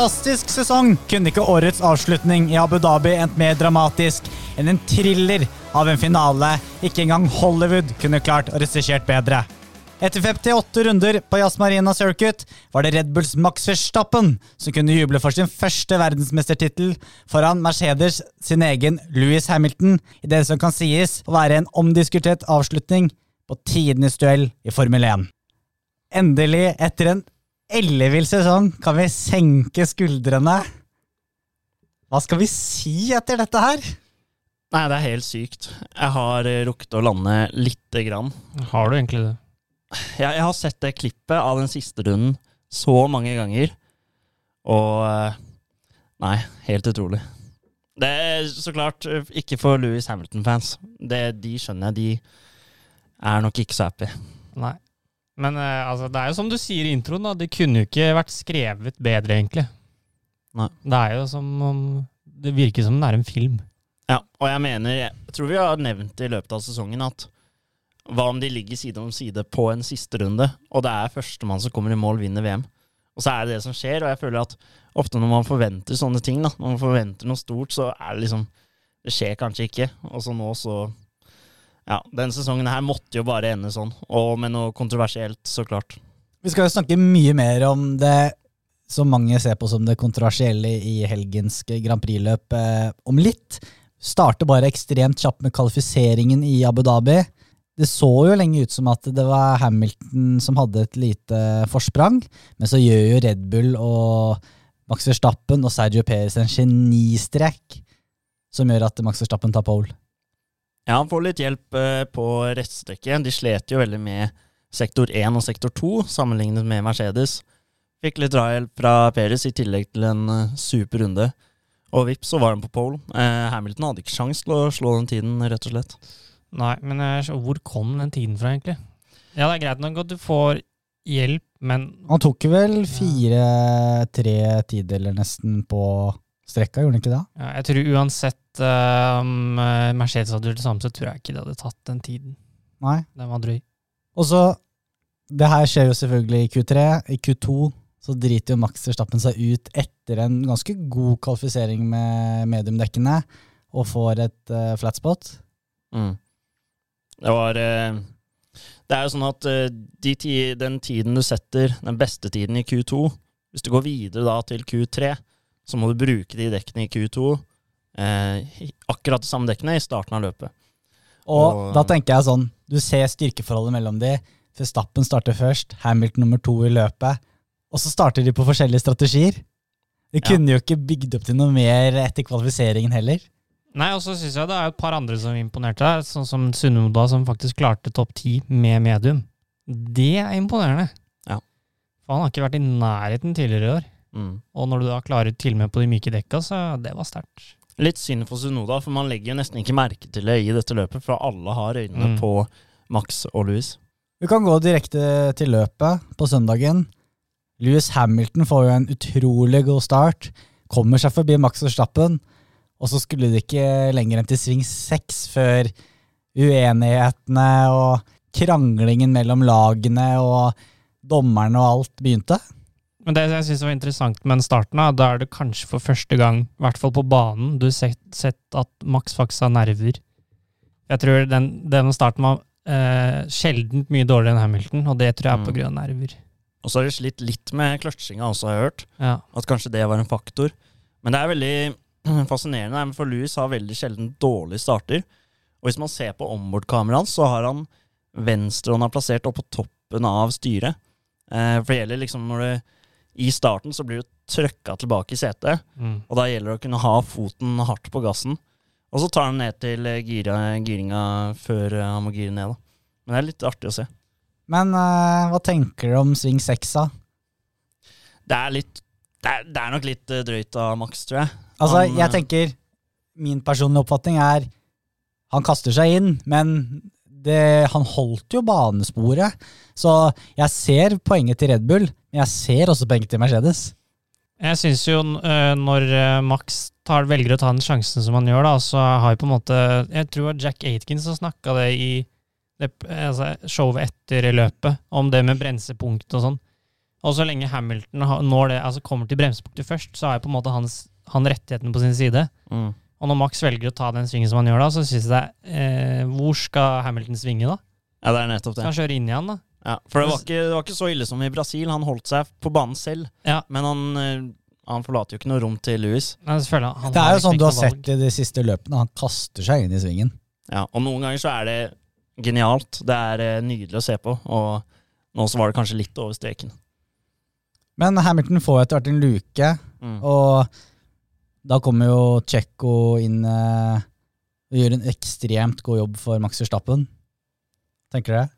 fantastisk sesong kunne ikke årets avslutning i Abu Dhabi endt mer dramatisk enn en thriller av en finale ikke engang Hollywood kunne klart å regissert bedre. Etter 58 runder på Jazz Marina Circuit var det Red Bulls Max Verstappen som kunne juble for sin første verdensmestertittel foran Mercedes sin egen Louis Hamilton i det som kan sies å være en omdiskutert avslutning på tidenes duell i Formel 1. Endelig, etter en ellevill sesong, kan vi senke skuldrene. Hva skal vi si etter dette her? Nei, det er helt sykt. Jeg har eh, rukket å lande lite grann. Har du egentlig det? Jeg, jeg har sett det klippet av den siste runden så mange ganger, og eh, Nei, helt utrolig. Det er så klart eh, ikke for Louis Hamilton-fans. De skjønner jeg, de er nok ikke så happy. Nei. Men eh, altså, det er jo som du sier i introen, da. Det kunne jo ikke vært skrevet bedre, egentlig. Nei. Det er jo som om Det virker som det er en film. Ja, og jeg mener Jeg tror vi har nevnt i løpet av sesongen at hva om de ligger side om side på en siste runde, og det er førstemann som kommer i mål, vinner VM? Og så er det det som skjer, og jeg føler at ofte når man forventer sånne ting, da, når man forventer noe stort, så er det liksom Det skjer kanskje ikke. Og så nå, så Ja, den sesongen her måtte jo bare ende sånn, og med noe kontroversielt, så klart. Vi skal jo snakke mye mer om det som mange ser på som det kontroversielle i helgens Grand Prix-løp eh, om litt. Starter bare ekstremt kjapt med kvalifiseringen i Abu Dhabi. Det så jo lenge ut som at det var Hamilton som hadde et lite forsprang, men så gjør jo Red Bull og Max Verstappen og Sergio Perez en genistrek som gjør at Max Verstappen tar pole. Ja, han får litt hjelp eh, på rettstrekket. De slet jo veldig med sektor 1 og sektor 2 sammenlignet med Mercedes. Fikk litt drahjelp fra Perez i tillegg til en eh, super runde. Og vips, så var han på pole. Eh, Hamilton hadde ikke sjans til å slå den tiden, rett og slett. Nei, men hvor kom den tiden fra, egentlig? Ja, det er greit nok at du får hjelp, men Han tok vel fire-tre tideler nesten på strekka, gjorde han ikke det? ja, jeg tror uansett om eh, Mercedes hadde gjort det samme, så tror jeg ikke det hadde tatt den tiden. Nei. Den var drøy. Og så Det her skjer jo selvfølgelig i Q3. I Q2 så driter jo Max Verstappen seg ut etter en ganske god kvalifisering med mediumdekkene, og får et uh, flat spot. Mm. Det var uh Det er jo sånn at de ti, den tiden du setter, den beste tiden i Q2 Hvis du går videre da til Q3, så må du bruke de dekkene i Q2. Eh, akkurat det samme dekkene i starten av løpet. Og Og- da tenker jeg sånn, du ser styrkeforholdet mellom de. Verstappen starter først, Hamilton nummer to i løpet, og så starter de på forskjellige strategier. De Ja. kunne jo ikke bygd opp til noe mer etter kvalifiseringen heller. Nei, og så syns jeg det er et par andre som imponerte her, sånn som Sunnoda, som faktisk klarte topp ti med medium. Det er imponerende. Ja. For han har ikke vært i nærheten tidligere i år. Mm. Og når du da klarer til og med på de myke dekka, så det var sterkt. Litt synd for Sunoda, for man legger jo nesten ikke merke til det i dette løpet, for alle har øynene Mm. på Max og Louis. Vi kan gå direkte til løpet på søndagen. Lewis Hamilton får jo en utrolig god start. Kommer seg forbi Max Verstappen. Og så skulle det ikke lenger enn til sving seks før uenighetene og kranglingen mellom lagene og dommerne og alt begynte. Men det jeg syns var interessant med den starten, da, er det kanskje for første gang, i hvert fall på banen, du har sett, sett at Max faktisk har nerver. Jeg tror den, denne starten var eh, sjeldent mye dårligere enn Hamilton, og det tror jeg er på Mm. grunn av nerver. Og så har de slitt litt med kløtsjinga også, har jeg hørt. Ja. At kanskje det var en faktor. Men det er veldig fascinerende, for Louis har veldig sjelden dårlige starter. Og hvis man ser på onboard-kameraet hans, så har han venstre han har plassert oppå toppen av styret. Eh, for det gjelder liksom når det I starten så blir du trøkka tilbake i setet, Mm. og da gjelder det å kunne ha foten hardt på gassen. Og så tar han ned til eh, gira, giringa før eh, han må gire ned, da. Men det er litt artig å se. Men uh, hva tenker du om sving seks, da? Det er litt Det er, det er nok litt drøyt av Max, tror jeg. Altså, Han, jeg tenker Min personlige oppfatning er Han kaster seg inn, men det, han holdt jo banesporet. Så jeg ser poenget til Red Bull, men jeg ser også poenget til Mercedes. Jeg syns jo øh, når øh, Max tar, velger å ta den sjansen som han gjør, da, så har jeg på en måte Jeg tror Jack Aitkins som snakka det i det, altså, showet etter løpet, om det med brensepunkt og sånn. Og så lenge Hamilton når det, altså kommer til bremsepunktet først, så har jo på en måte hans, han rettigheten på sin side. Mm. Og når Max velger å ta den svingen som han gjør da, så syns jeg eh, Hvor skal Hamilton svinge, da? Ja, det er nettopp Skal det. han kjøre inn i han, da? Ja, for det var, ikke, det var ikke så ille som i Brasil. Han holdt seg på banen selv, Ja. men han, eh, han forlater jo ikke noe rom til Louis. Men selvfølgelig. han Det er jo liksom sånn du har sett i de siste løpene. Han kaster seg inn i svingen. Ja, og noen ganger så er det genialt. Det er eh, nydelig å se på, og nå så var det kanskje litt over streken. Men Hamilton får etter hvert en luke, Mm. og da kommer jo Tsjekko inn eh, og gjør en ekstremt god jobb for Max Verstappen. Tenker dere?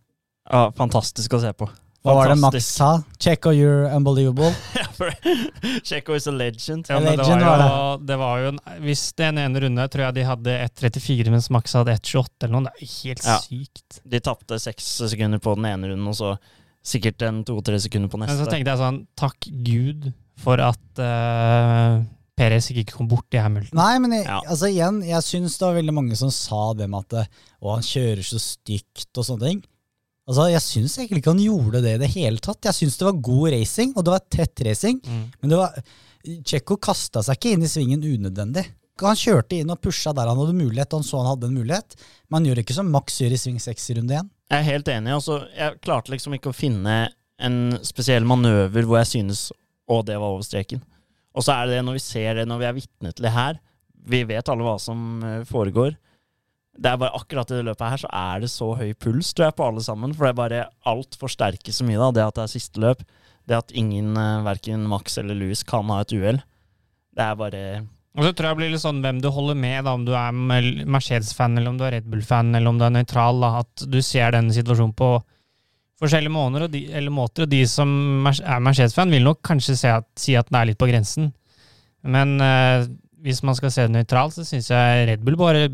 Ja, fantastisk å se på. Hva var det Max sa? Tsjekko, you're unbelievable. Ja, is a legend. Ja, men det Legend var, var jo, det var jo en, Hvis den ene runde tror jeg de hadde 1,34, mens Max hadde 1,28 eller noe. Det er jo helt Ja. sykt. De tapte seks sekunder på den ene runden, og så sikkert en to-tre sekunder på neste. Men så tenkte jeg sånn, takk Gud for at uh, Perez ikke kom bort i Hamilton. Nei, men jeg, Ja. altså igjen, jeg syns det var veldig mange som sa det med at å, han kjører så stygt og sånne ting. Altså, Jeg syns egentlig ikke han gjorde det i det hele tatt. Jeg syns det var god racing, og det var tett racing. Mm. Men det var Tsjekko kasta seg ikke inn i svingen unødvendig. Han kjørte inn og pusha der han hadde mulighet, og han så han hadde en mulighet. Men han gjør ikke som Max gjør i sving 6 i runde én. Jeg er helt enig. Altså, jeg klarte liksom ikke å finne en spesiell manøver hvor jeg synes å, det var over streken. Og så er det når vi ser det, når vi er vitne til det her. Vi vet alle hva som eh, foregår. Det er bare akkurat i det løpet her så er det så høy puls tror jeg, på alle sammen. For det er bare alt forsterker så mye. da, Det at det er siste løp. Det at ingen, eh, verken Max eller Louis, kan ha et uhell. Det er bare Og så tror jeg det blir litt sånn hvem du holder med, da, om du er Mercedes-fan, eller om du er Red Bull-fan, eller om du er nøytral. da, At du ser denne situasjonen på forskjellige måneder, og de, eller måter. Og de som er Mercedes-fan, vil nok kanskje si at, si at den er litt på grensen. Men eh, hvis man skal se det nøytralt, så syns jeg Red Bull bare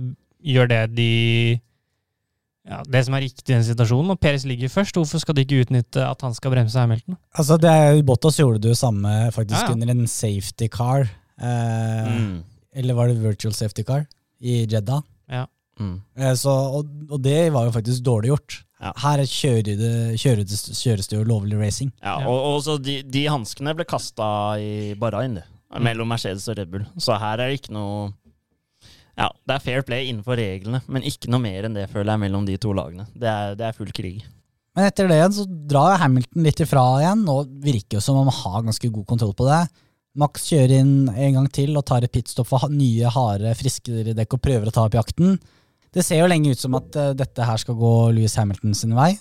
gjør det de ja, Det som er riktig i den situasjonen. Og Peres ligger først. Hvorfor skal de ikke utnytte at han skal bremse Hamilton? Altså, det er, Bottas gjorde det jo samme faktisk Ja, ja. under en safety car. Eh, mm, Eller var det virtual safety car i Jeddah? Mm. Eh, så, og, og det var jo faktisk dårlig gjort. Ja. Her kjører det, kjøres, kjøres det jo lovlig racing. Ja, og, og så de, de hanskene ble kasta i barain, det. Mm. Mellom Mercedes og Red Bull. Så her er det ikke noe Ja, det er fair play innenfor reglene, men ikke noe mer enn det, føler jeg, mellom de to lagene. Det er, det er full krig. Men etter det igjen så drar Hamilton litt ifra igjen, og virker jo som om han har ganske god kontroll på det. Max kjører inn en gang til og tar et pitstop for nye, harde, friskere dekk og prøver å ta opp jakten. Det ser jo lenge ut som at uh, dette her skal gå Louis Hamilton sin vei.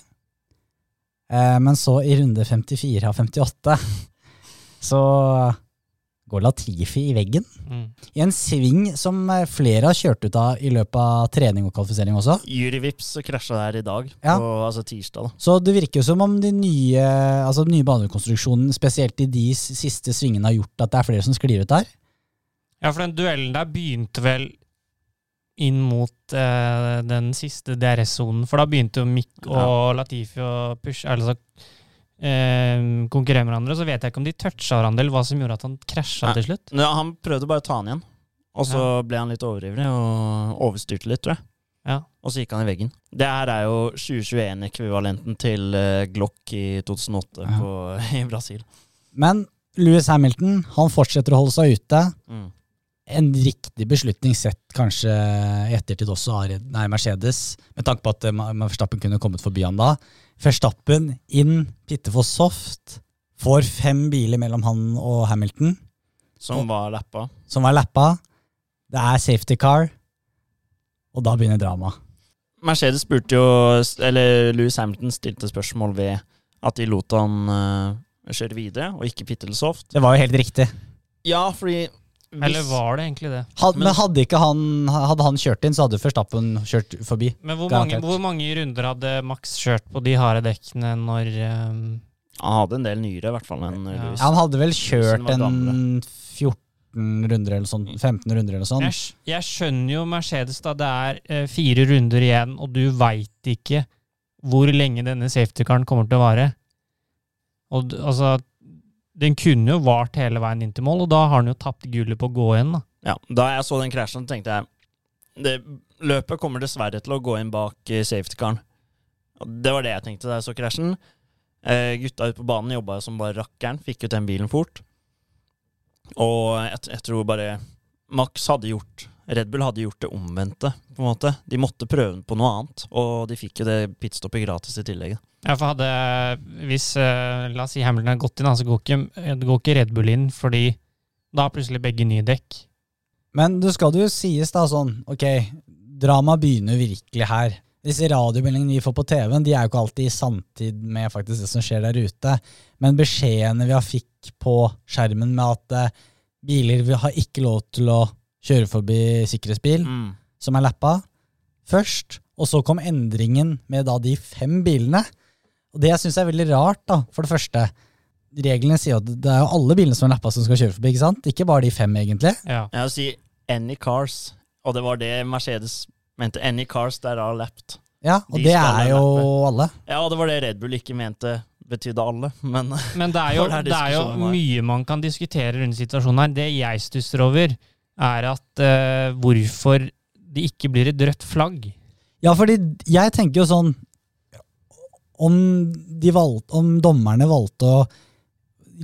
Uh, men så, i runde 54 av 58, så går Latifi i veggen. I en sving som eh, flere har kjørt ut av i løpet av trening og kvalifisering også. Yuri Vips krasja der i dag, Ja. på altså tirsdag. da. Så det virker jo som om de nye, altså den nye banekonstruksjonen, spesielt i de siste svingene, har gjort at det er flere som sklir ut der. Ja, for den duellen der begynte vel inn mot eh, den siste DRS-sonen. For da begynte jo Mick og Latifi å pushe, altså eh, konkurrere med hverandre. Så vet jeg ikke om de toucha hverandre, eller hva som gjorde at han krasja til slutt. Ja, han prøvde bare å ta han igjen, og så ble han litt overivrig og overstyrte litt, tror jeg. Ja. Og så gikk han i veggen. Det her er jo 2021-ekvivalenten til eh, Glock i 2008 Ja. på, i Brasil. Men Louis Hamilton han fortsetter å holde seg ute. Mm. En riktig beslutning sett kanskje i ettertid også nei, Mercedes, med tanke på at eh, Verstappen kunne kommet forbi han da. Verstappen inn, Pittefoss soft, får fem biler mellom han og Hamilton, Som var lappa. som var lappa. Det er safety car, og da begynner drama. Mercedes spurte jo Eller Louis Hamilton stilte spørsmål ved at de lot han uh, kjøre videre, og ikke pitte soft. Det var jo helt riktig. Ja, fordi hvis, Eller var det egentlig det? Had, men, Men- hadde ikke han, hadde han kjørt inn, så hadde Verstappen kjørt forbi. Men hvor mange, hvor mange runder hadde Max kjørt på de harde dekkene når um... Han hadde en del nyere, i hvert fall, enn Ja. Han hadde vel kjørt en 14 runder eller sånn, 15 runder eller sånn. jeg, jeg skjønner jo Mercedes, da. Det er eh, fire runder igjen, og du veit ikke hvor lenge denne safety-caren kommer til å vare. Og altså Den kunne jo vart hele veien inn til mål, og da har han jo tapt gullet på å gå igjen, da. Ja, da jeg så den krasjen, tenkte jeg det, Løpet kommer dessverre til å gå inn bak eh, safety-caren. Og Det var det jeg tenkte da jeg så krasjen. Eh, gutta ute på banen jobba som bare rakkeren, fikk ut den bilen fort. Og jeg, jeg tror bare Max hadde gjort Red Bull hadde gjort det omvendte, på en måte. De måtte prøve på noe annet, og de fikk jo det pitstoppet gratis i tillegg. Ja, for hadde Hvis uh, la oss si Hamilton hadde gått inn, så går ikke, går ikke Red Bull inn, fordi da har plutselig begge nye dekk. Men det skal jo sies da sånn, ok, drama begynner virkelig her. Disse radiomeldingene vi får på TV-en, de er jo ikke alltid i samtid med faktisk det som skjer der ute. Men beskjedene vi har fikk på skjermen med at uh, biler vi har ikke lov til å kjøre forbi sikkerhetsbil, Mm. som er lappa, først. Og så kom endringen med da de fem bilene. Og det jeg syns er veldig rart, da, for det første Reglene sier at det er jo alle bilene som er lappa som skal kjøre forbi, ikke sant? Ikke bare de fem, egentlig. Ja. Jeg vil si any cars, og det var det Mercedes mente. Any cars that are lapped. Ja, og De det er jo lappe. alle. Ja, og det var det Red Bull ikke mente betydde alle, men Men det er jo, det er det er jo mye man kan diskutere rundt situasjonen her. Det jeg stusser over, er at uh, hvorfor det ikke blir et rødt flagg. Ja, fordi jeg tenker jo sånn Om, de valgte, om dommerne valgte å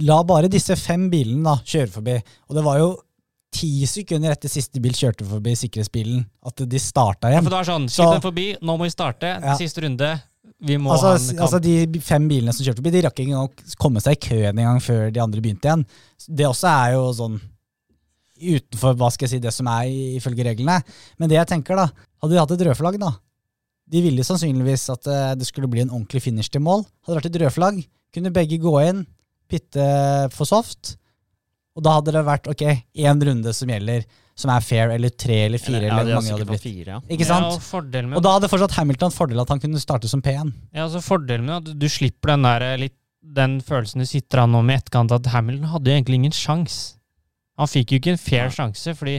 la bare disse fem bilene da kjøre forbi, og det var jo ti sekunder etter siste bil kjørte forbi sikkerhetsbilen, at de starta Ja, for det var sånn, Så- Slipp den forbi, nå må vi starte. Ja. Siste runde. Vi må Altså, altså De fem bilene som kjørte forbi, de rakk ikke engang komme seg i køen en gang før de andre begynte igjen. Det også er jo sånn utenfor hva skal jeg si, det som er ifølge reglene. Men det jeg tenker, da Hadde de hatt et rødflagg, da De ville sannsynligvis at eh, det skulle bli en ordentlig finish til mål. Hadde det vært et rødflagg, kunne begge gå inn, pitte for soft. Og da hadde det vært ok, én runde som gjelder, som er fair, eller tre eller fire. ja, eller hvor mange hadde blitt. fire, ja. Ikke sant? Ja, og med, Og da hadde fortsatt Hamilton fordel at han kunne starte som P1. ja, altså fordelen med at du slipper den der eh, litt den følelsen du sitter an nå med etterkant, at Hamilton hadde jo egentlig ingen sjans. Han fikk jo ikke en fair sjanse, fordi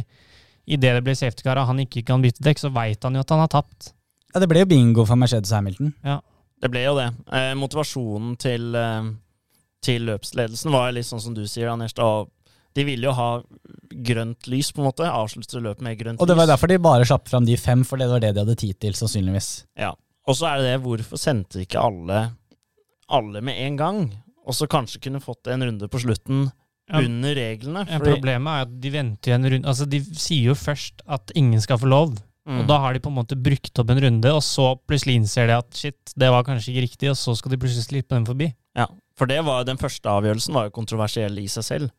idet det ble safety car og han ikke kan bytte dekk, så veit han jo at han har tapt. Ja, Det ble jo bingo for Mercedes Hamilton. Ja. Det ble jo det. Eh, motivasjonen til, eh, til løpsledelsen var litt sånn som du sier, Anders. Da, de ville jo ha grønt lys, på en måte. Avslutte løpet med grønt lys. Og det var derfor de bare slapp fram de fem, for det var det de hadde tid til, sannsynligvis. Ja. Og så er det det, hvorfor sendte ikke alle, alle med en gang? Og så kanskje kunne fått en runde på slutten Ja. under reglene. Ja, problemet er at de venter jo en runde Altså, de sier jo først at ingen skal få lov, Mm. og da har de på en måte brukt opp en runde, og så plutselig innser de at shit, det var kanskje ikke riktig, og så skal de plutselig slippe dem forbi. Ja, for det var, den første avgjørelsen var jo kontroversiell i seg selv.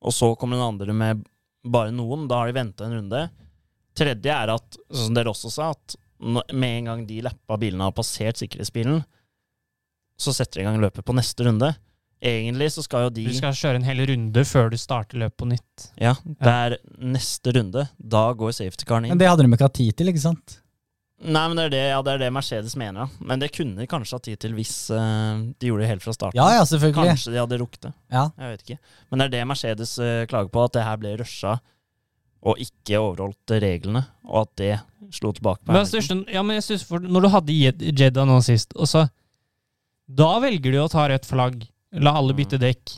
Og så kommer den andre med bare noen. Da har de venta en runde. Tredje er at, sånn som dere også sa, at med en gang de lappa bilene har passert sikkerhetsbilen, så setter de i gang løpet på neste runde. Egentlig så skal jo de Du skal kjøre en hel runde før du starter løpet på nytt. Ja, det er neste runde. Da går safety-caren inn. Men det hadde de ikke hatt tid til, ikke sant? Nei, men det er det, ja, det er det Mercedes mener, ja. Men det kunne de kanskje hatt tid til hvis uh, de gjorde det helt fra starten. Ja, ja, selvfølgelig. Kanskje de hadde rukket det. Ja. Jeg vet ikke. Men det er det Mercedes uh, klager på, at det her ble rusha og ikke overholdt reglene, og at det slo tilbake på Men Hamilton. ja, men jeg synes for, Når du hadde Jedda nå sist, og så Da velger du å ta rødt flagg, la alle bytte dekk.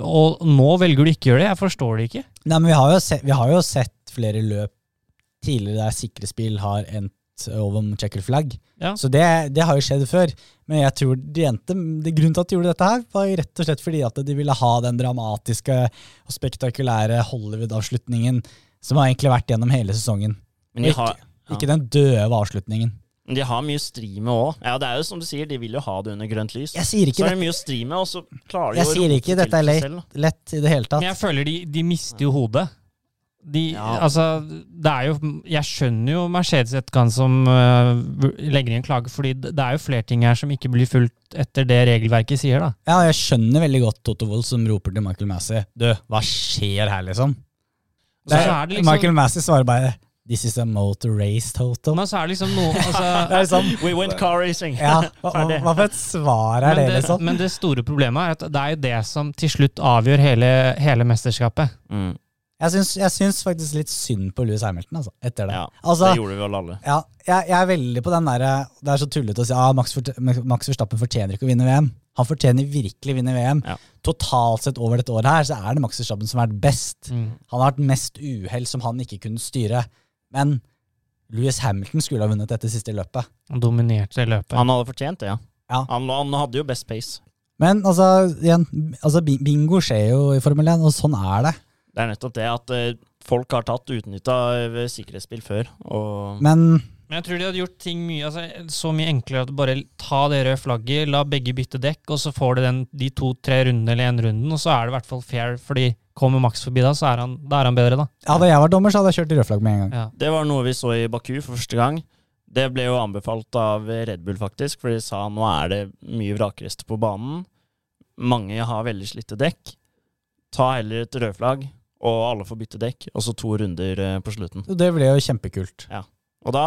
Og nå velger du ikke å gjøre det. Jeg forstår det ikke. Nei, men vi har, jo sett, vi har jo sett flere løp tidligere der sikkerhetsbil har endt over med checkered flagg. Ja. Så det, det har jo skjedd før. Men jeg tror de endte, det grunnen til at de gjorde dette her, var rett og slett fordi at de ville ha den dramatiske og spektakulære Hollywood-avslutningen som har egentlig vært gjennom hele sesongen. Ikke, har, ja. ikke den døve avslutningen. Men de har mye å stri med òg. Ja, det er jo som du sier, de vil jo ha det under grønt lys. Jeg sier Så ikke er det mye å stri med, og så klarer de Jeg å sier rote ikke til dette er seg lett. selv. lett i det hele tatt. Men jeg føler de, de mister jo hodet. De, Ja. altså, det er jo, jeg skjønner jo Mercedes etterkant som øh, legger inn en klage, fordi det det er jo flere ting her som ikke blir fulgt etter det regelverket sier, da. Ja, jeg skjønner veldig godt Toto Wolff som roper til Michael Massey Du, hva skjer her, liksom? Så Det er, er det liksom- Michael Massey svarer bare This is a motor race, Toto. Men så er det liksom noe altså, Det liksom We went car racing. Ja, hva, hva, for et svar er det, det, liksom? men det store problemet er at det er jo det som til slutt avgjør hele, hele mesterskapet. Mm. Jeg syns, jeg syns faktisk litt synd på Louis Hamilton, altså, etter det. Ja, Altså, det gjorde vi vel alle. ja, jeg, jeg er veldig på den derre Det er så tullete å si ah, Max, Max Verstappen fortjener ikke å vinne VM. Han fortjener virkelig å vinne VM. Ja. Totalt sett over dette året her, så er det Max Verstappen som har vært best. Mm. Han har hatt mest uhell som han ikke kunne styre. Men Louis Hamilton skulle ha vunnet dette siste løpet. Han dominerte det løpet. Han hadde fortjent det, ja. Ja. Han, han hadde jo best pace. Men altså, igjen, altså, bingo skjer jo i Formel 1, og sånn er det. Det er nettopp det at eh, folk har tatt utnytta eh, sikkerhetsspill før. Og Men Men jeg tror de hadde gjort ting mye altså, så mye enklere at bare ta det røde flagget, la begge bytte dekk, og så får du den, de to-tre rundene eller én runden, og så er det i hvert fall fair, fordi kommer Max forbi da, så er han, da er han bedre, da. hadde jeg vært dommer, så hadde jeg kjørt i rød flagg med en gang. Ja. det var noe vi så i Baku for første gang. Det ble jo anbefalt av Red Bull, faktisk, for de sa nå er det mye vrakrester på banen. Mange har veldig slitte dekk. Ta heller et rødflagg, og alle får bytte dekk, og så to runder eh, på slutten. Og det ble jo kjempekult. Og da,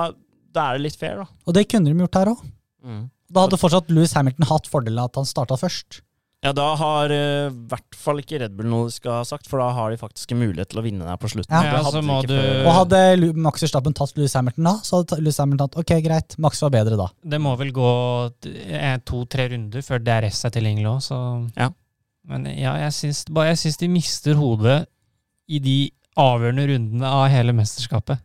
da er det litt fair, da. Og det kunne de gjort her òg. Mm. Da hadde fortsatt Louis Hamilton hatt fordelen av at han starta først. Ja, da har i i hvert fall ikke Red Bull noe de skal ha sagt, for da har de faktisk en mulighet til å vinne der på slutten. Ja. Ja, hadde så må du- Og hadde Max Verstappen tatt Louis Hamilton da, så hadde Louis Hamilton tatt ok, greit, Max var bedre da. Det må vel gå eh, to-tre runder før DRS er tilgjengelig òg, så Ja. Men ja, jeg syns, jeg syns de mister hodet i de avgjørende rundene av hele mesterskapet.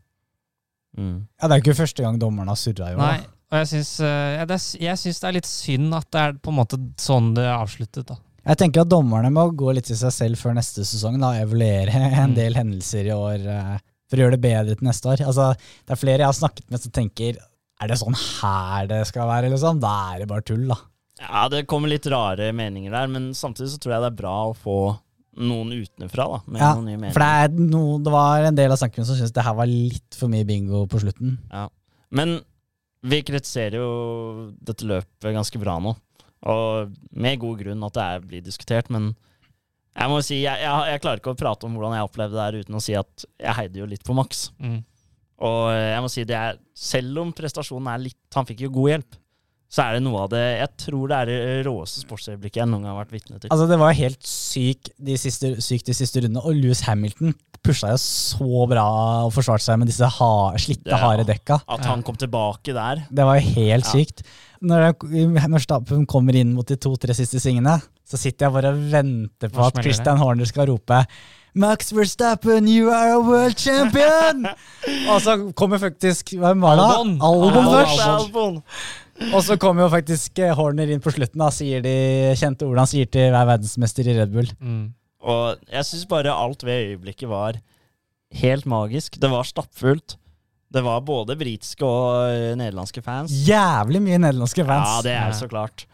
Mm. Ja, Det er ikke første gang dommerne har surra, jo. Nei, og jeg syns, eh, ja, det jeg syns det er litt synd at det er på en måte sånn det er avsluttet, da. Jeg tenker at dommerne må gå litt til seg selv før neste sesong, da, evaluere en Mm. del hendelser i år eh, for å gjøre det bedre til neste år. Altså, det er flere jeg har snakket med som tenker er det sånn her det skal være, liksom? Da er det bare tull, da. Ja, det kommer litt rare meninger der, men samtidig så tror jeg det er bra å få noen utenfra, da, med Ja, noen nye meninger. For det, er noe, det var en del av snakken som syntes det her var litt for mye bingo på slutten. Men vi kritiserer jo dette løpet ganske bra nå, og med god grunn at det er, blir diskutert, men jeg må si, jeg, jeg, jeg klarer ikke å prate om hvordan jeg opplevde det her uten å si at jeg heide jo litt på Max. Mm. Og jeg må si det er, selv om prestasjonen er litt Han fikk jo god hjelp. Så er det noe av det Jeg tror det er det råeste sportsøyeblikket jeg noen gang har vært vitne til. Altså, det var helt syk de siste, sykt de siste rundene, og Louis Hamilton pusha jo så bra og forsvarte seg med disse ha, slitte, Ja. harde dekka. At han kom tilbake der. Det var jo helt Ja. sykt. Når, når Stappen kommer inn mot de to-tre siste svingene, så sitter jeg bare og venter på at? Christian Horner skal rope Max Verstappen, you are a world champion! og så kommer faktisk Hvem var det? Albon. Albon Albon, først. Albon. Og så kommer jo faktisk eh, Horner inn på slutten, da, sier de kjente ordene han sier til hver verdensmester i Red Bull. Mm. Og jeg syns bare alt ved øyeblikket var helt magisk. Det var stappfullt. Det var både britiske og eh, nederlandske fans. Jævlig mye nederlandske fans. Ja, det er så klart.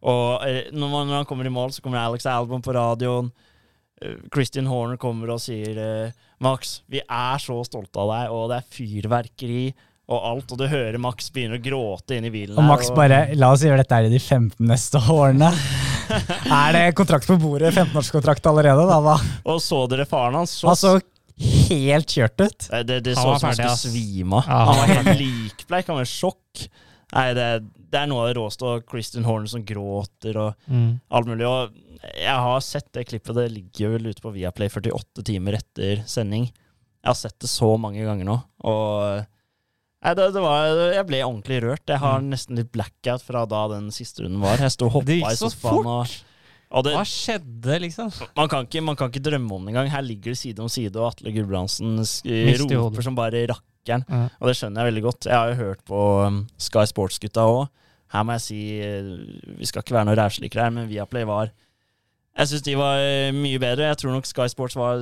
Og eh, når, man, når han kommer i mål, så kommer Alex Albon på radioen. Christian Horner kommer og sier Max, vi er så stolte av deg, og det er fyrverkeri og alt. Og du hører Max begynner å gråte inn i bilen. Og Max bare La oss gjøre dette her i de 15 neste årene. er det kontrakt på bordet? 15-årskontrakt allerede, da? hva? Og så dere faren hans? Han så helt kjørt ut. Det, det så ut som han skulle svime av. Ja, han var helt likbleik. Han var i sjokk. Nei, det, det er noe av det råeste. Og Christian Horne som gråter og Mm. alt mulig. Og jeg har sett det klippet. Det ligger vel ute på Viaplay 48 timer etter sending. Jeg har sett det så mange ganger nå. Og nei, det, det var, jeg ble ordentlig rørt. Jeg har nesten litt blackout fra da den siste runden var. Jeg sto og hoppa i sofaen. Og, og det, Hva skjedde, liksom? man, kan ikke, man kan ikke drømme om det engang. Her ligger det side om side, og Atle Gulbrandsen jo roper som bare rakkeren. Ja. Og det skjønner jeg veldig godt. Jeg har jo hørt på um, Sky Sports-gutta òg. Her må jeg si eh, Vi skal ikke være noen rævslikere her, men Viaplay var Jeg syns de var eh, mye bedre. Jeg tror nok Sky Sports var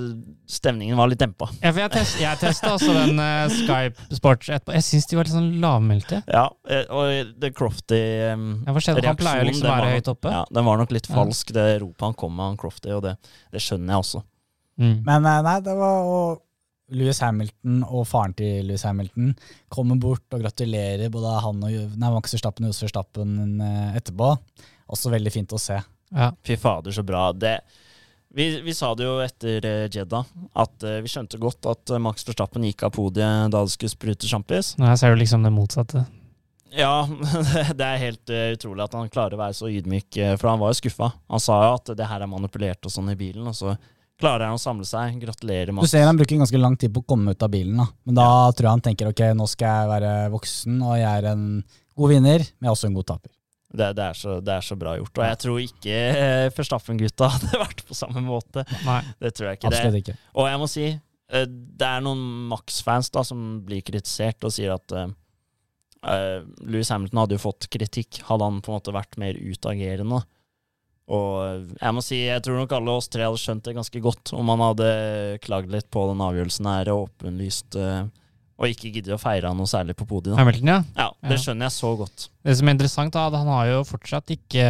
Stemningen var litt dempa. Ja, for jeg, test, jeg testa også den uh, Sky Sports etterpå. Jeg syns de var litt sånn lavmælte. Ja, eh, og det Crofty um, Ja, hva? Han pleier liksom å være høyt oppe. Ja, den var nok litt Ja. falsk, det ropet han kom med, han Crofty, og det, det skjønner jeg også. Mm. Men eh, nei, det var og Louis Hamilton og faren til Louis Hamilton kommer bort og gratulerer både han og nei, Max Verstappen og Jos Verstappen eh, etterpå. Også veldig fint å se. Ja. Fy fader, så bra. Det, vi, vi sa det jo etter Jedda, Jeddah, at eh, vi skjønte godt at eh, Max Verstappen gikk av podiet da det skulle sprute sjampis. Nå ser du liksom det motsatte. Ja, det er helt eh, utrolig at han klarer å være så ydmyk, eh, for han var jo skuffa. Han sa jo at det her er manipulert og sånn i bilen, og så klarer han å samle seg. Gratulerer, Max. Du ser han bruker ganske lang tid på å komme ut av bilen, da. men da tror jeg han tenker ok, nå skal jeg være voksen, og jeg er en god vinner, men jeg er også en god taper. Det, det, er så, det er så bra gjort. Og jeg tror ikke eh, Verstappen-gutta hadde vært på samme måte. Nei. Det tror jeg ikke. Det, Absolutt ikke. Og jeg må si, eh, det er noen Max-fans da som blir kritisert og sier at eh, Louis Lewis Hamilton hadde jo fått kritikk, hadde han på en måte vært mer utagerende. Og jeg må si, jeg tror nok alle oss tre hadde skjønt det ganske godt om han hadde klagd litt på den avgjørelsen her og åpenlyst eh, og ikke gidder å feire han noe særlig på podiet. da. Hamilton, ja. Ja, Det Ja. skjønner jeg så godt. Det som er interessant, da, at han har jo fortsatt ikke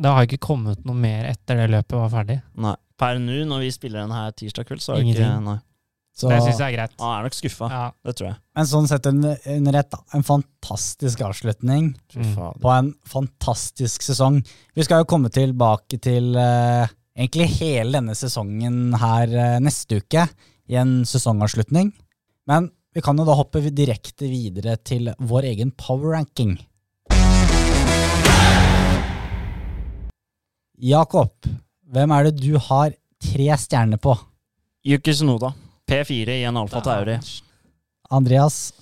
Det har ikke kommet noe mer etter det løpet var ferdig. Nei. Per nå, når vi spiller den her tirsdag kveld, så har det ikke Ingenting. Nei. Så, Det syns jeg er greit. Han er nok skuffa. Ja. Det tror jeg. men sånn sett under, under ett, da. En fantastisk avslutning Mm. på en fantastisk sesong. Vi skal jo komme tilbake til uh, egentlig hele denne sesongen her uh, neste uke i en sesongavslutning. Men vi kan jo da hoppe direkte videre til vår egen power ranking. Jakob, hvem er det du har tre stjerner på? Yuki Sunoda. P4 i en Alfa Tauri. Andreas,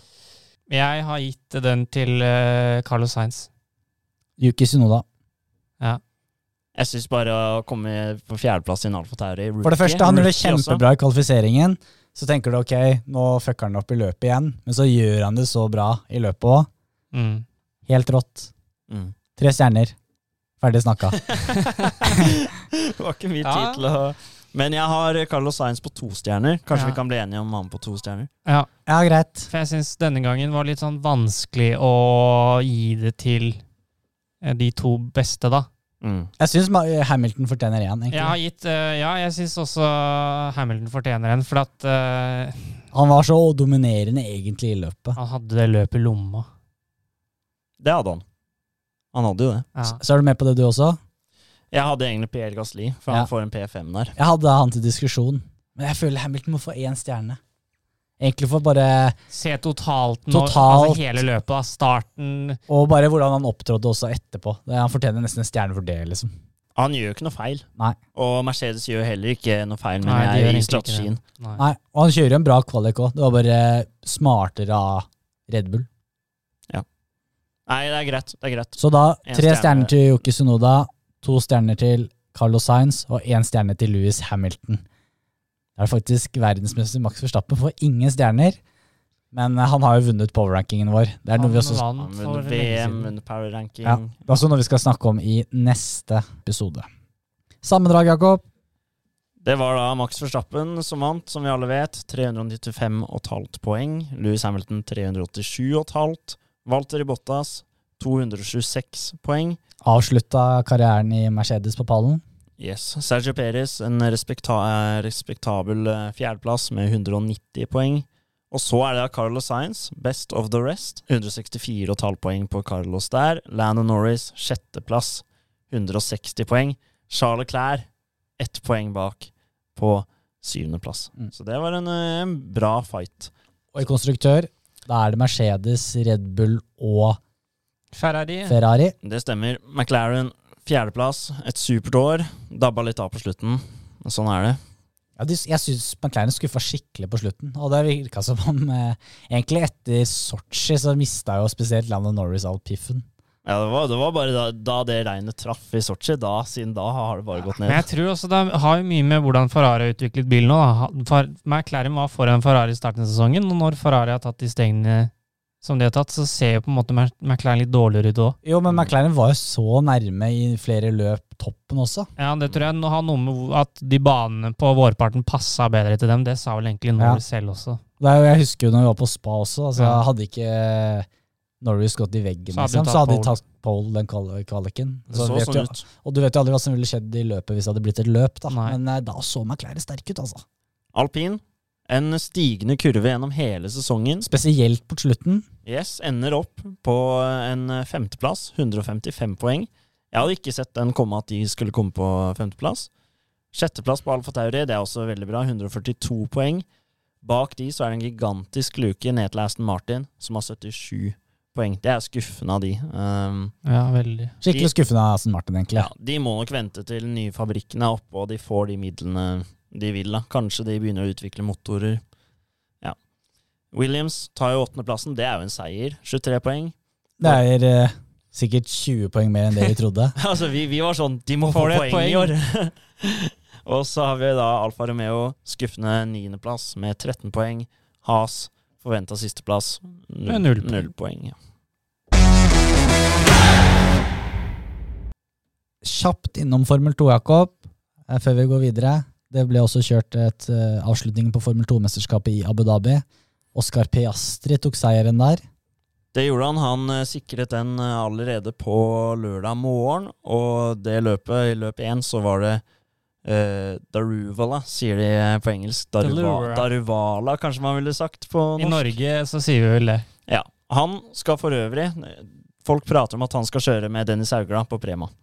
Jeg har gitt den til uh, Carlos Sainz. Yuki Sunoda. Ja. Jeg syns bare å komme på fjerdeplass i en Alfa Tauri For det første, han gjorde det kjempebra i kvalifiseringen. Så tenker du ok, nå fucker han opp i løpet igjen, men så gjør han det så bra i løpet òg. Mm. Helt rått. Mm. Tre stjerner. Ferdig snakka. det var ikke mye Ja. tid til å Men jeg har Carlos Sainz på to stjerner. Kanskje Ja. vi kan bli enige om han på to stjerner? Ja, Ja, greit. for jeg syns denne gangen var litt sånn vanskelig å gi det til eh, de to beste, da. Mm. Jeg syns Hamilton fortjener én, egentlig. Jeg har gitt uh, Ja, jeg syns også Hamilton fortjener en, for at uh, Han var så dominerende egentlig i løpet. han hadde det løpet i lomma. Det hadde han. Han hadde jo det. Ja. Så er du med på det, du også? Jeg hadde egentlig Pierre Gasli, for Ja. han får en P5 der. Jeg hadde han til diskusjon, men jeg føler Hamilton må få én stjerne. Egentlig for bare Se totalt nå, Totalt. altså hele løpet. av Starten Og bare hvordan han opptrådde også etterpå. Han fortjener nesten en stjerne for det, liksom. Han gjør jo ikke noe feil. Nei. Og Mercedes gjør heller ikke noe feil, Nei, mener gjør jeg, i ikke strategien. Nei. Nei, Og han kjører en bra kvalik òg. Det var bare smartere av Red Bull. Nei, det er greit. Det er greit. Så da En tre stjerne. stjerner til Yoki Sunoda, to stjerner til Carlos Sainz og én stjerne til Louis Hamilton. Det er faktisk verdensmester Max Verstappen får ingen stjerner, men han har jo vunnet powerrankingen vår. Det er noe vi også, vant Han for vunnet VM, under vunnet Power Ranking. Ja. det er også noe vi skal snakke om i neste episode. Sammendrag, Jakob. Det var da Max Verstappen som vant, som vi alle vet. 395,5 poeng. Louis Hamilton 387,5. Walter Ibotas, 226 poeng. Avslutta karrieren i Mercedes på pallen. Yes. Sergio Perez en respekta respektabel eh, fjerdeplass med 190 poeng. Og så er det Carlos Sainz, best of the rest. 164,5 poeng på Carlos der. Landon Norris, sjetteplass, 160 poeng. Charles Leclerc, ett poeng bak på syvendeplass. Mm. Så det var en, eh, en bra fight. Og i konstruktør, da er det Mercedes, Red Bull og Ferrari. Ferrari. Det stemmer. McLaren, fjerdeplass. Et supert år. Dabba litt av på slutten. Sånn er det. Ja, de, jeg syns McLaren skuffa skikkelig på slutten. Og det virka som om eh, Egentlig etter Sotsji så mista jo spesielt Landon Norris all piffen. Ja, det var, det var bare da, da det regnet traff i Sotsji. Da, siden da har det bare gått ned. Men jeg tror også det har jo mye med hvordan Ferrari har utviklet bilen nå. For McLaren var foran Ferrari i starten av sesongen, og når Ferrari har tatt de stegene som de har tatt, så ser jo på en måte McLaren litt dårligere ut òg. Jo, men McLaren var jo så nærme i flere løp toppen også. Ja, det tror jeg har noe med at de banene på vårparten passa bedre til dem. Det sa vel egentlig Norris selv også. Det er jo, jeg husker jo når vi var på spa også. Altså, Ja. Hadde ikke Norris gått i veggen, Så hadde liksom, de så hadde de tatt pole den kval- kvaliken. Så så sånn jo, ut. og du vet jo aldri hva som ville skjedd i løpet hvis det hadde blitt et løp. da. Nei. Men eh, da så McLaren sterk ut, altså. Alpin. En stigende kurve gjennom hele sesongen. Spesielt på slutten. Yes, Ender opp på en femteplass. 155 poeng. Jeg hadde ikke sett den komme at de skulle komme på femteplass. Sjetteplass på Alfa Tauri, det er også veldig bra. 142 poeng. Bak de så er det en gigantisk luke ned til Aston Martin, som har 77 poeng. Det er skuffende av de. Um, Ja, veldig. Skikkelig skuffende av Aston Martin, egentlig. ja, de må nok vente til den nye fabrikken er oppe, og de får de midlene de vil. da. Kanskje de begynner å utvikle motorer. Williams tar jo åttendeplassen. Det er jo en seier. 23 poeng. Det er eh, sikkert 20 poeng mer enn det vi trodde. Altså, vi, vi var sånn De må få poeng, poeng? i år! og så har vi da Alfa Romeo skuffende niendeplass med 13 poeng. Has forventa sisteplass. Med null poeng. null poeng. Ja. kjapt innom Formel 2, Jakob, eh, før vi går videre. Det ble også kjørt et uh, avslutning på Formel 2-mesterskapet i Abu Dhabi. Oscar Piastri tok seieren der. Det gjorde han. Han eh, sikret den eh, allerede på lørdag morgen. Og det løpet, i løp én, så var det Uh, Daruvala, sier de på engelsk. Daruva, Daruvala, kanskje man ville sagt på norsk. I Norge så sier vi vel det. Ja. Han skal for øvrig Folk prater om at han skal kjøre med Dennis Haugla på Prema uh,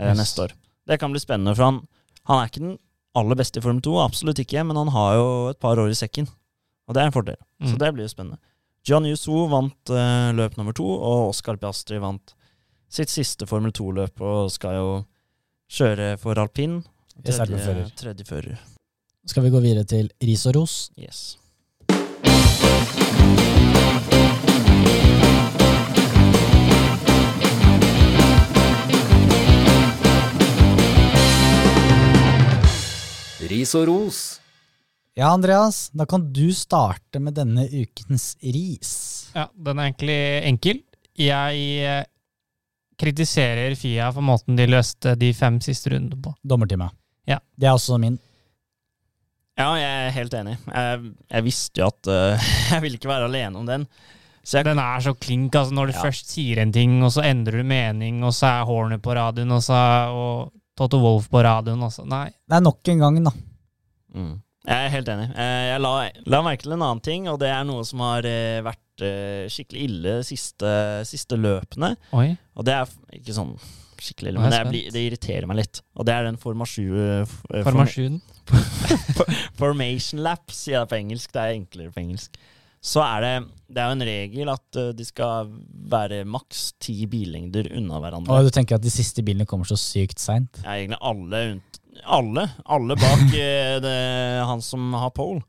Yes. neste år. Det kan bli spennende, for han, han er ikke den aller beste i Form 2, absolutt ikke, men han har jo et par år i sekken. Og det er en fordel. Så Mm. det blir jo spennende. John Yusu vant uh, løp nummer to, og Oscar Piastri vant sitt siste Formel 2-løp og skal jo kjøre for alpin. Tredje, tredje fører. Skal vi gå videre til ris og ros? Yes. Ris og ros. Ja, Andreas, da kan du starte med denne ukens ris. Ja, den er egentlig enkel. Jeg eh, kritiserer Fia for måten de løste de fem siste rundene på. Dommertime. Ja. Det er også min. Ja, jeg er helt enig. Jeg, jeg visste jo at uh, jeg ville ikke være alene om den. Så jeg, Den er så klink, altså når du Ja. først sier en ting, og så endrer du mening, og så er Horner på radioen, og så er og Toto Wolff på radioen, Også. Nei. Det er nok en gang, da. mm, jeg er helt enig. Eh, Jeg la, la merke til en annen ting, og det er noe som har eh, vært eh, skikkelig ille de siste, siste løpene. Oi. Og det er ikke sånn skikkelig ille, men det, det irriterer meg litt. Og det er den formasjon... Formasjon. Formation lap, sier jeg på engelsk. Det er enklere på engelsk. Så er det Det er jo en regel at de skal være maks ti billengder unna hverandre. Og du tenker at de siste bilene kommer så sykt seint? Ja, egentlig alle unt- Alle. Alle bak eh, det, han som har pole.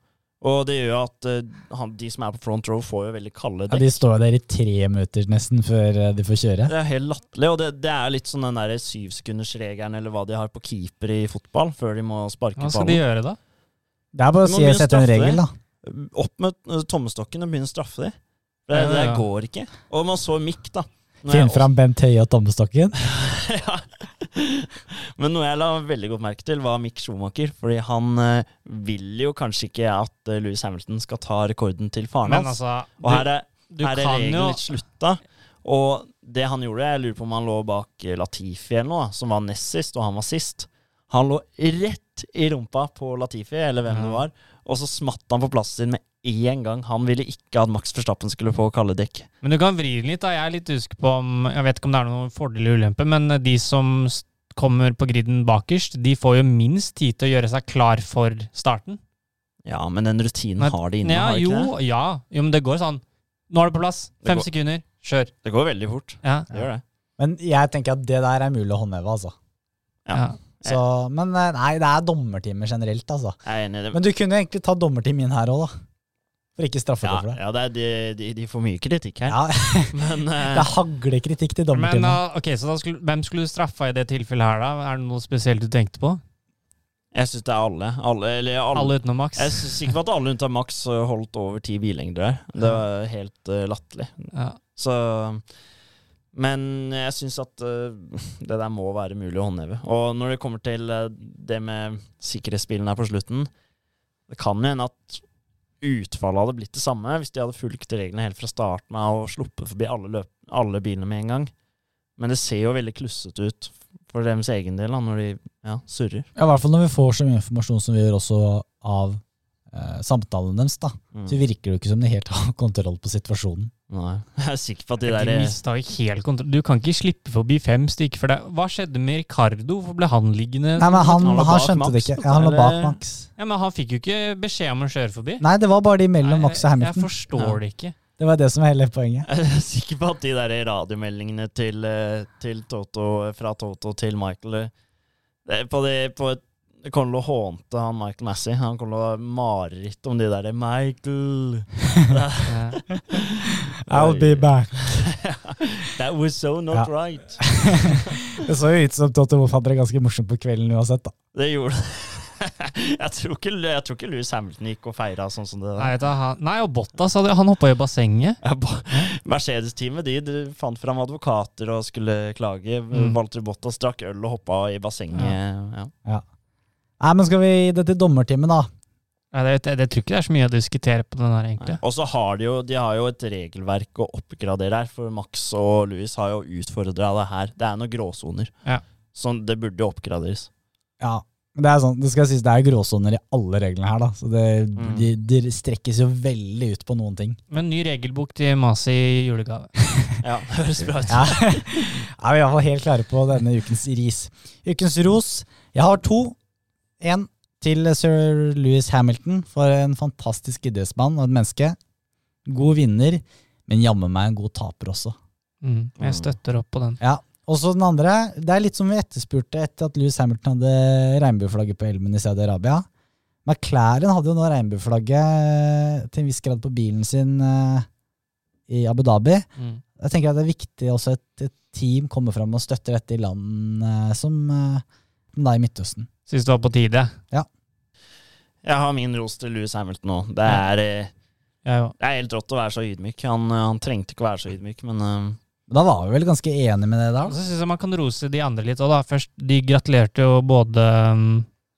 Og det gjør at eh, han, de som er på front row, får jo veldig kalde Ja, de står der i tre minutter nesten før eh, de får kjøre. Det er helt latterlig, og det, det er litt sånn den der syvsekundersregelen eller hva de har på keeper i fotball, før de må sparke ballen. Hva skal de gjøre, da? Det er bare å si å sette en regel, da. Opp med tommestokken og begynne å straffe dem. Det, det ja. går ikke. Og man så Mick, da. Finn fram Bent Høie og tommestokken. ja. Men noe jeg la veldig godt merke til, var Mick Schumacher. Fordi han eh, vil jo kanskje ikke at uh, Louis Hamilton skal ta rekorden til faren Men hans. altså, og her er, du her er kan regelen jo litt slutta. Og det han gjorde, jeg lurer på om han lå bak eh, Latifi eller noe, som var nest sist, og han var sist. Han lå rett i rumpa på Latifi, eller hvem Ja. det var, og så smatt han på plassen sin med én gang. Han ville ikke at Max Verstappen skulle få kalde dekk. Men du kan vri den litt. da. Jeg er litt usikker på om Jeg vet ikke om det er noen fordel eller ulempe, men de som kommer på griden bakerst, de får jo minst tid til å gjøre seg klar for starten. Ja, men den rutinen Men- har de inne, Ja, har de ikke jo, det? ja. jo, men det går sånn. Nå er det på plass. Det Fem går- sekunder. Kjør. Det går veldig fort. Ja. Det gjør det. Men jeg tenker at det der er mulig å håndheve, altså. Ja. ja. Så, men eh, nei, det er dommertimer generelt, altså. Jeg er enig i det. Men du kunne egentlig ta dommertime inn her òg, da. For ikke straffe ja, deg for det. ja det er, de, de, de får mye kritikk her. Ja, Men uh, det hagler kritikk til Men uh, ok, så da skulle, hvem skulle du straffa i det tilfellet her, da? Er det noe spesielt du tenkte på? jeg syns det er alle. Alle, eller alle. Alle utenom Max? Jeg syns ikke at alle unntatt Max eh, holdt over ti billengder her. Det var helt uh, latterlig. Ja. Så Men jeg syns at uh, det der må være mulig å håndheve. Og når det kommer til uh, det med sikkerhetsbilen her på slutten Det kan jo hende at utfallet hadde blitt det samme hvis de hadde fulgt reglene helt fra starten av og sluppet forbi alle, alle bilene med en gang. Men det ser jo veldig klussete ut for deres egen del da, når de ja, surrer. Ja, I hvert fall når vi får så mye informasjon som vi gjør også av eh, samtalen deres, da. Mm. Så virker det jo ikke som de helt har kontroll på situasjonen. Nei. Jeg er sikker på at de De der mista helt kontroll. Du kan ikke slippe forbi fem stykker for det. Hva skjedde med Ricardo? Hvorfor ble han liggende? Nei, men han, Han han skjønte skjønte det ikke. Ja, han lå bak? Max. Ja, men han fikk jo ikke beskjed om å kjøre forbi. Nei, det var bare de mellom Nei, Max og Hamilton. Jeg forstår Ja. det ikke. Det var det som var hele poenget. Jeg er sikker på at de der radiomeldingene til, eh, til Toto, fra Toto til Michael eh, det på det, på et, det kommer til å hånte han Michael Massey. Han kommer til å ha mareritt om de der Michael I'll be back. That was so not Ja. right. Det så jo ut som Totte Wolff hadde det ganske morsomt på kvelden uansett, da. Det gjorde jeg, tror ikke, jeg tror ikke Louis Hamilton gikk og feira sånn som det Nei, der. vet du, nei og Bottas hadde, han hoppa i bassenget. Ja, Mercedes-teamet de, de fant fram advokater og skulle klage. Mm. Walter Bottas drakk øl og hoppa i bassenget. Ja. Ja. Nei, men skal vi gi det til dommerteamet, da? Nei, det, det, det tror ikke det er så mye å diskutere på den her, egentlig. Og så har de jo, de har jo et regelverk å oppgradere her, for Max og Louis har jo utfordra det her. Det er noen gråsoner. Ja. Så det burde jo oppgraderes. Ja. Det er sånn, det skal sies, det er gråsoner i alle reglene her, da. Så det, Mm. de, de strekkes jo veldig ut på noen ting. Men ny regelbok til Masi i julegave. Ja, det høres bra ut. Ja. er vi iallfall helt klare på denne ukens ris. Ukens ros. Jeg har to. En til sir Louis Hamilton for en fantastisk idrettsmann og et menneske. God vinner, men jammen meg en god taper også. Mm, jeg støtter opp på den. Ja. Og så den andre, det er litt som vi etterspurte etter at Louis Hamilton hadde regnbueflagget på elmen i Saudi-Arabia. McLaren hadde jo nå regnbueflagget til en viss grad på bilen sin eh, i Abu Dhabi. Mm. Jeg tenker at det er viktig også at et team kommer fram og støtter dette i land eh, som, eh, i Midtøsten. Syns det var på tide. Ja. Jeg har min ros til Louis Hamilton nå. Det er, ja, Jeg det er helt rått å være så ydmyk. Han, eh, han trengte ikke å være så ydmyk, men uh, Da var vi vel ganske enige med det da? Så syns jeg man kan rose de andre litt òg, da. Først, de gratulerte jo både um,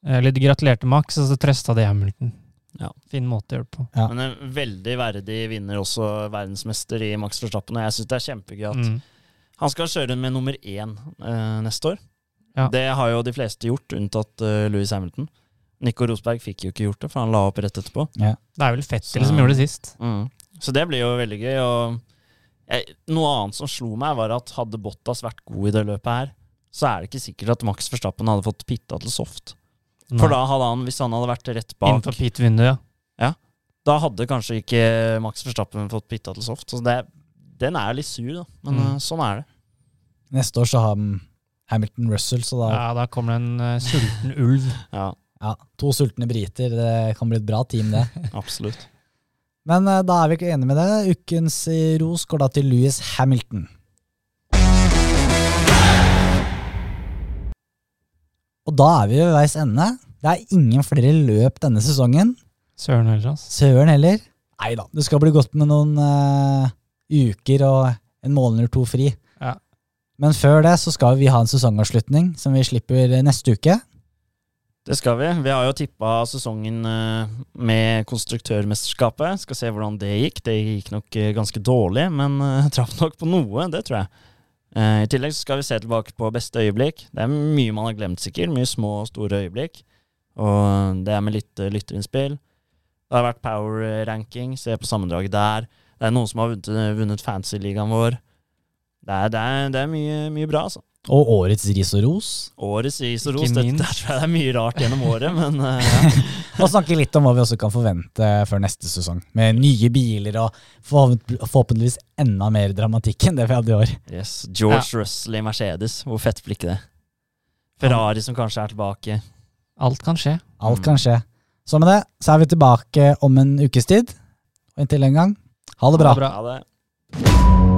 Eller de gratulerte Max, og så trøsta de Hamilton. Ja. Fin måte å gjøre det på. Ja. Men en veldig verdig vinner også verdensmester i Max Verstappen, og jeg syns det er kjempegøy at Mm. han skal kjøre med nummer én uh, neste år. Ja. Det har jo de fleste gjort, unntatt uh, Louis Hamilton. Nico Rosberg fikk jo ikke gjort det, for han la opp rett etterpå. Det er vel Fettel Så- som gjorde det sist. Mm. Så det blir jo veldig gøy. Og jeg, noe annet som slo meg, var at hadde Bottas vært god i det løpet her, så er det ikke sikkert at Max Verstappen hadde fått pitta til soft. For da hadde han, hvis han hadde vært rett bak, Innenfor pit-vinduet, ja. da hadde kanskje ikke Max Verstappen fått pitta til soft. Så det, den er litt sur, da. Men Mm. eh, sånn er det. Neste år så har mm, Hamilton Russell, så da ja. Da kommer det en uh, sulten ulv. Ja, ja, to sultne briter. Det kan bli et bra team, det. absolutt. Men uh, da er vi ikke enige med det. Ukens eh, ros går da til Louis Hamilton. Og da er vi ved veis ende. Det er ingen flere løp denne sesongen. Søren heller, ass. Søren heller. Nei da, det skal bli godt med noen uh, uker og en måned eller to fri. Men før det så skal vi ha en sesongavslutning som vi slipper neste uke. Det skal vi. Vi har jo tippa sesongen eh, med konstruktørmesterskapet. Skal se hvordan det gikk. Det gikk nok eh, ganske dårlig, men uh, traff nok på noe, det tror jeg. Eh, I tillegg så skal vi se tilbake på beste øyeblikk. Det er mye man har glemt, sikkert. Mye små og store øyeblikk. Og det er med litt eh, lytterinnspill. Det har vært power-ranking. Se på sammendraget der. Det er noen som har vunnet, vunnet fantasy-ligaen vår. Det er, det er, det er mye, mye bra, altså. Og årets ris og ros. Årets ris og ros. Det, det er mye rart gjennom året, men uh, ja. Og snakke litt om hva vi også kan forvente før neste sesong. Med nye biler og forhåpentligvis enda mer dramatikk enn det vi hadde i år. Yes, George Russell i Mercedes. Hvor fett blir ikke det? Ferrari som kanskje er tilbake. Alt kan skje. Alt kan skje. Så med det så er vi tilbake om en ukes tid. Og inntil den gang, ha det bra. Ha det bra. Ha det.